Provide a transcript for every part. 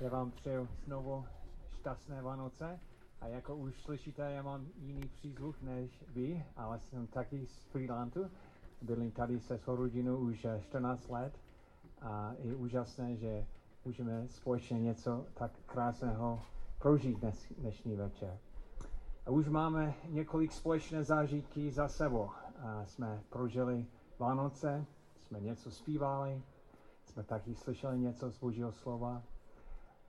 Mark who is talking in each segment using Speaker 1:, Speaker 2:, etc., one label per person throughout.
Speaker 1: Já vám přeju znovu šťastné Vánoce. A jako už slyšíte, já mám jiný přízvuk než vy, ale jsem taky z Freelandu. Bydlím tady se svou rodinou už 14 let a je úžasné, že můžeme společně něco tak krásného prožít dnes, dnešní večer. A už máme několik společné zážitky za sebou. A jsme prožili Vánoce, jsme něco zpívali, jsme taky slyšeli něco z Božího slova.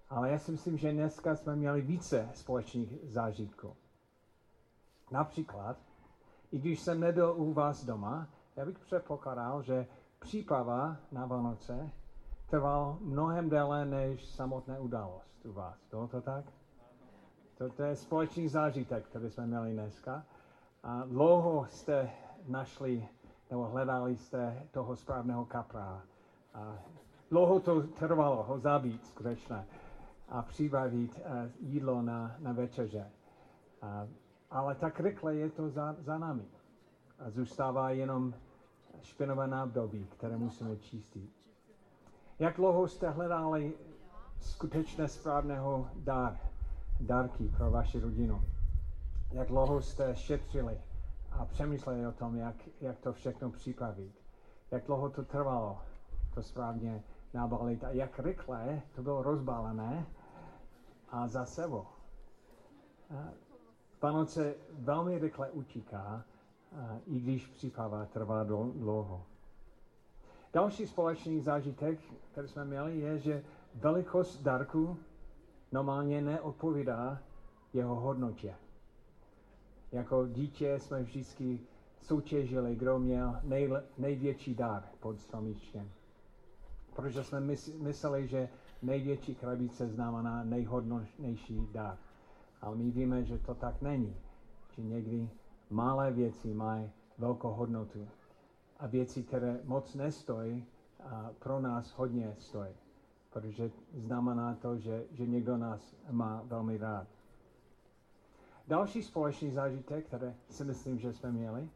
Speaker 1: Ale já si myslím, že dneska jsme měli více společných zážitků. Například, i když jsem nebyl u vás doma, já bych předpokládal, že příprava na Vánoce trval mnohem déle než samotné událost u vás. Bylo to tak? To, to je společný zážitek, který jsme měli dneska. A dlouho jste našli nebo hledali jste toho správného kapra. A dlouho to trvalo ho zabít skutečně a připravit uh, jídlo na, na večeře. Ale tak rychle je to za, za námi. A zůstává jenom špinavé nábdobí, které musíme čistit. Jak dlouho jste hledali skutečně správného dar, dárky pro vaši rodinu? Jak dlouho jste šetřili a přemýšleli o tom, jak, jak to všechno připravit? Jak dlouho to trvalo to správně nabalit a jak rychle to bylo rozbalené a za sebou. Vánoce velmi rychle utíká, i když příprava trvá dlouho. Další společný zážitek, který jsme měli, je, že velikost dárku normálně neodpovídá jeho hodnotě. Jako dítě jsme vždycky soutěžili, kdo měl nej, největší dar pod stromíčkem. Protože jsme mysleli, že největší krabice znamená nejhodnotnější dar. Ale my víme, že to tak není. Že někdy malé věci mají velkou hodnotu. A věci, které moc nestojí, a pro nás hodně stojí. Protože znamená to, že, že někdo nás má velmi rád. Další společný zážitek, které si myslím, že jsme měli,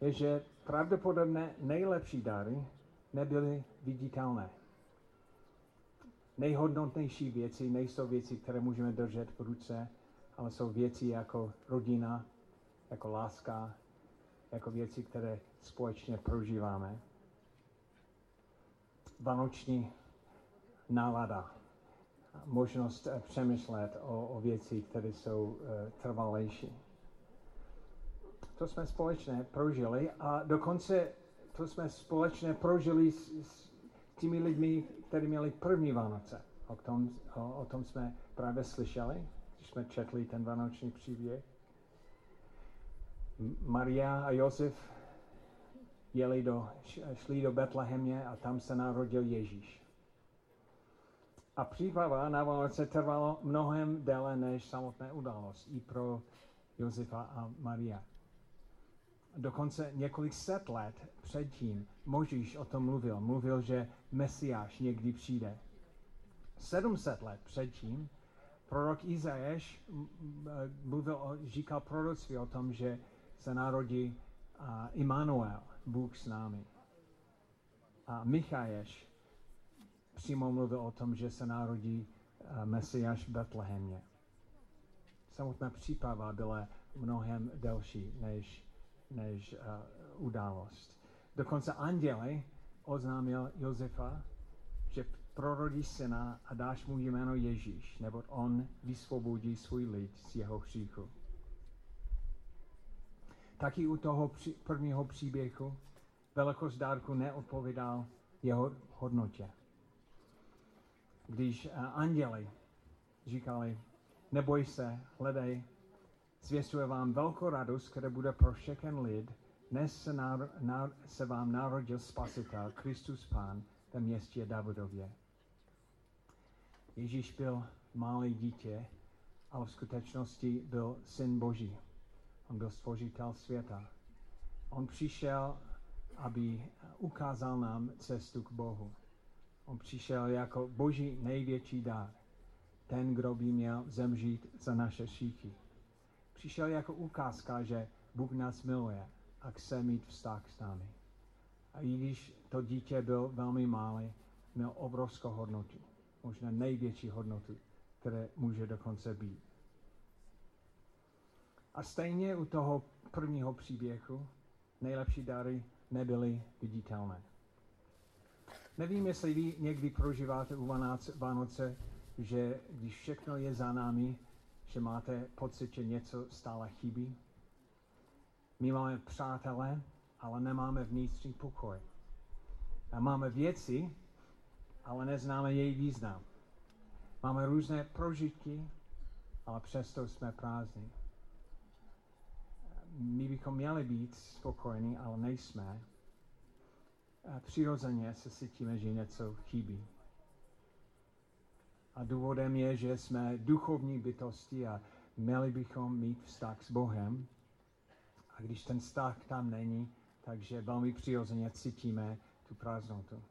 Speaker 1: je, že pravděpodobně nejlepší dary nebyly viditelné nejhodnotnější věci nejsou věci, které můžeme držet v ruce, ale jsou věci jako rodina, jako láska, jako věci, které společně prožíváme. Vánoční nálada, možnost eh, přemýšlet o, o věci, které jsou uh, trvalejší. To jsme společně prožili a dokonce to jsme společně prožili s, s těmi lidmi, kteří měli první Vánoce. O tom, o, o tom jsme právě slyšeli, když jsme četli ten vánoční příběh. Maria a Josef jeli do, šli do Betlehemě a tam se narodil Ježíš. A příprava na Vánoce trvalo mnohem déle než samotné událost i pro Josefa a Maria. Dokonce několik set let předtím Možíš o tom mluvil. Mluvil, že Mesiáš někdy přijde. 700 let předtím prorok Izajáš mluvil, říkal proroctví o tom, že se narodí Immanuel, Bůh s námi. A Michaješ přímo mluvil o tom, že se narodí Mesiáš v Betlehemě. Samotná příprava byla mnohem delší než, než uh, událost. Dokonce anděle oznámil Josefa, že prorodí syna a dáš mu jméno Ježíš, nebo on vysvobodí svůj lid z jeho hříchu. Taky u toho při, prvního příběhu velikost dárku neodpovídal jeho hodnotě. Když uh, anděli říkali, neboj se, hledej, zvěstuje vám velkou radost, která bude pro všechen lid, dnes se, nar, nar, se vám narodil Spasitel, Kristus Pán, ve městě Davidově. Ježíš byl malé dítě, ale v skutečnosti byl syn Boží. On byl stvořitel světa. On přišel, aby ukázal nám cestu k Bohu. On přišel jako Boží největší dár. Ten, kdo by měl zemřít za naše šíky. Přišel jako ukázka, že Bůh nás miluje a chce mít vztah s námi. A i když to dítě byl velmi malé, měl obrovskou hodnotu. možná největší hodnotu, které může dokonce být. A stejně u toho prvního příběhu nejlepší dary nebyly viditelné. Nevím, jestli vy někdy prožíváte u Vánoce, že když všechno je za námi, že máte pocit, že něco stále chybí. My máme přátelé, ale nemáme vnitřní pokoj. A máme věci, ale neznáme její význam. Máme různé prožitky, ale přesto jsme prázdní. My bychom měli být spokojení, ale nejsme. A přirozeně se cítíme, že něco chybí. A důvodem je, že jsme duchovní bytosti a měli bychom mít vztah s Bohem. A když ten vztah tam není, takže velmi přirozeně cítíme tu prázdnotu.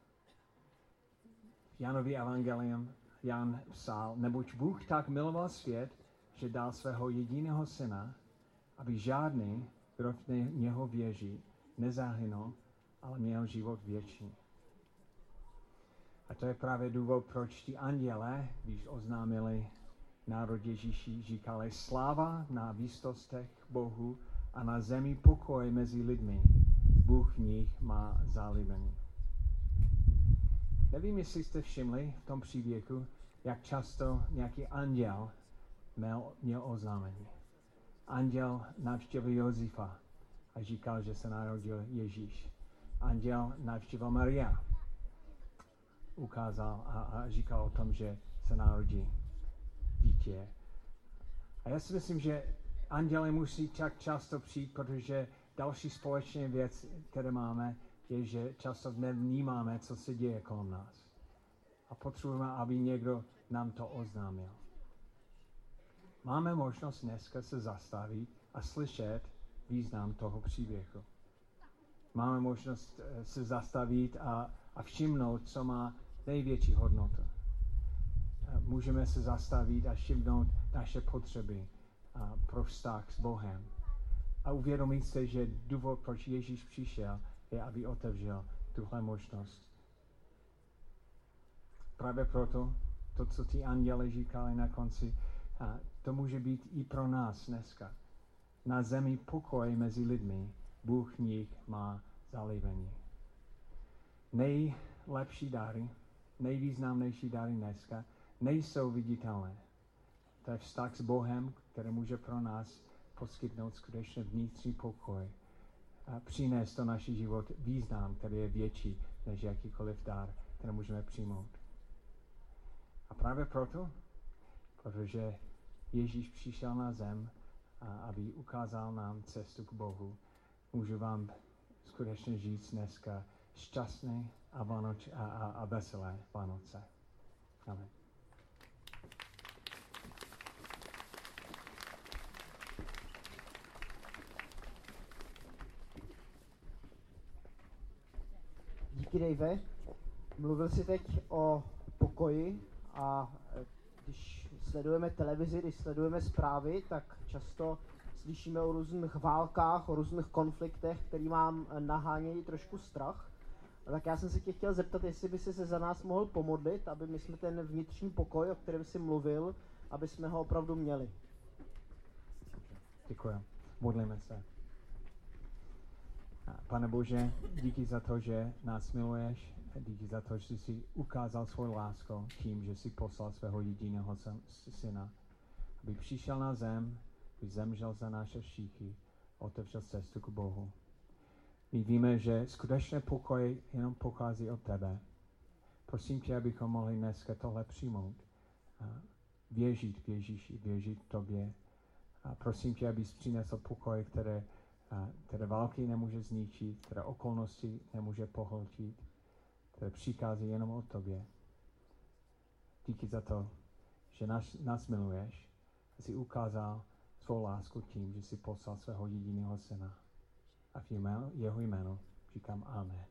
Speaker 1: Janovi evangelium Jan psal, neboť Bůh tak miloval svět, že dal svého jediného syna, aby žádný, kdo v něho věří, nezahynul, ale měl život věčný. A to je právě důvod, proč ti anděle, když oznámili národ Ježíši, říkali sláva na výstostech Bohu a na zemi pokoj mezi lidmi. Bůh v nich má zálibení. Nevím, jestli jste všimli v tom příběhu, jak často nějaký anděl měl, měl oznámení. Anděl navštívil Josefa a říkal, že se narodil Ježíš. Anděl navštívil Maria ukázal a, a říkal o tom, že se narodí dítě. A já si myslím, že anděle musí tak často přijít, protože další společné věc, které máme, je, že často nevnímáme, co se děje kolem nás. A potřebujeme, aby někdo nám to oznámil. Máme možnost dneska se zastavit a slyšet význam toho příběhu. Máme možnost eh, se zastavit a, a všimnout, co má největší hodnota. Můžeme se zastavit a všimnout naše potřeby pro vztah s Bohem. A uvědomit se, že důvod, proč Ježíš přišel, je, aby otevřel tuhle možnost. Právě proto, to, co ty anděle říkali na konci, to může být i pro nás dneska. Na zemi pokoj mezi lidmi, Bůh v nich má zalíbení. Nejlepší dary nejvýznamnější dary dneska nejsou viditelné. To je vztah s Bohem, který může pro nás poskytnout skutečně vnitřní pokoj a přinést do naší život význam, který je větší než jakýkoliv dar, který můžeme přijmout. A právě proto, protože Ježíš přišel na zem, a aby ukázal nám cestu k Bohu, můžu vám skutečně říct dneska šťastný a, Vánoč, a, a, a veselé Vánoce. Amen.
Speaker 2: Díky, Dave. Mluvil jsi teď o pokoji a e, když sledujeme televizi, když sledujeme zprávy, tak často slyšíme o různých válkách, o různých konfliktech, který mám nahánějí trošku strach. Tak já jsem se tě chtěl zeptat, jestli by si se za nás mohl pomodlit, aby my jsme ten vnitřní pokoj, o kterém jsi mluvil, aby jsme ho opravdu měli.
Speaker 1: Děkuji. Modlíme se. Pane Bože, díky za to, že nás miluješ, díky za to, že jsi ukázal svou lásku tím, že jsi poslal svého jediného syna, aby přišel na zem, aby zemřel za naše šíchy, otevřel cestu k Bohu. My víme, že skutečně pokoj jenom pochází od tebe. Prosím tě, abychom mohli dneska tohle přijmout. Věřit v Ježíši, věřit tobě. A prosím tě, abys přinesl pokoj, které, které války nemůže zničit, které okolnosti nemůže pohltit, které přichází jenom od tobě. Díky za to, že nás, nás miluješ jsi ukázal svou lásku tím, že jsi poslal svého jediného syna. A v jeho jméno říkám Amen.